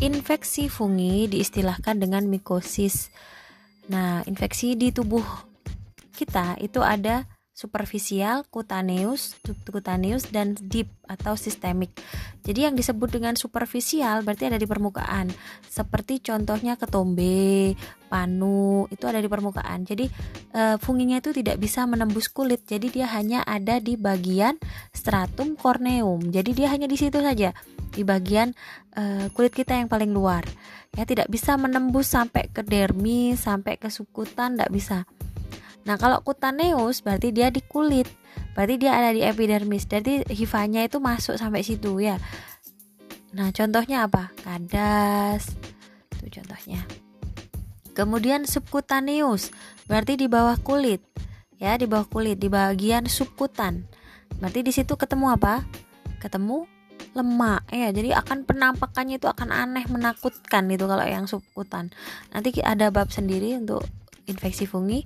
infeksi fungi diistilahkan dengan mikosis. Nah, infeksi di tubuh kita itu ada superficial, cutaneous, subcutaneous dan deep atau sistemik. Jadi yang disebut dengan superficial berarti ada di permukaan. Seperti contohnya ketombe, panu, itu ada di permukaan. Jadi e, funginya itu tidak bisa menembus kulit. Jadi dia hanya ada di bagian stratum corneum. Jadi dia hanya di situ saja, di bagian e, kulit kita yang paling luar. Ya tidak bisa menembus sampai ke dermis, sampai ke sukutan, tidak bisa. Nah, kalau cutaneous berarti dia di kulit. Berarti dia ada di epidermis. Jadi hifanya itu masuk sampai situ ya. Nah, contohnya apa? Kadas. Itu contohnya. Kemudian subcutaneous berarti di bawah kulit. Ya, di bawah kulit, di bagian subkutan. Berarti di situ ketemu apa? Ketemu lemak ya jadi akan penampakannya itu akan aneh menakutkan itu kalau yang subkutan nanti ada bab sendiri untuk infeksi fungi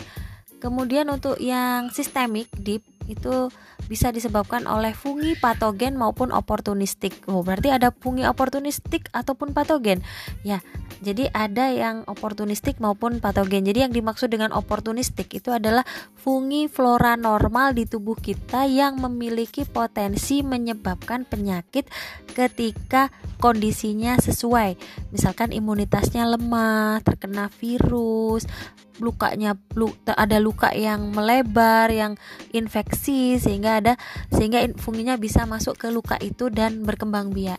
Kemudian untuk yang sistemik deep itu bisa disebabkan oleh fungi patogen maupun oportunistik. Oh, berarti ada fungi oportunistik ataupun patogen. Ya, jadi ada yang oportunistik maupun patogen. Jadi yang dimaksud dengan oportunistik itu adalah fungi flora normal di tubuh kita yang memiliki potensi menyebabkan penyakit ketika kondisinya sesuai. Misalkan imunitasnya lemah, terkena virus, lukanya ada luka yang melebar, yang infeksi sehingga ada sehingga funginya bisa masuk ke luka itu dan berkembang biak.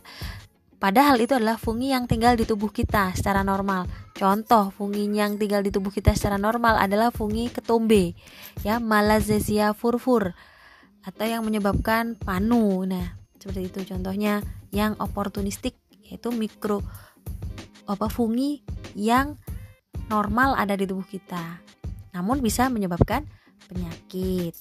Padahal itu adalah fungi yang tinggal di tubuh kita secara normal. Contoh fungi yang tinggal di tubuh kita secara normal adalah fungi ketombe, ya Malassezia furfur atau yang menyebabkan panu. Nah, seperti itu contohnya yang oportunistik yaitu mikro apa fungi yang normal ada di tubuh kita. Namun bisa menyebabkan penyakit.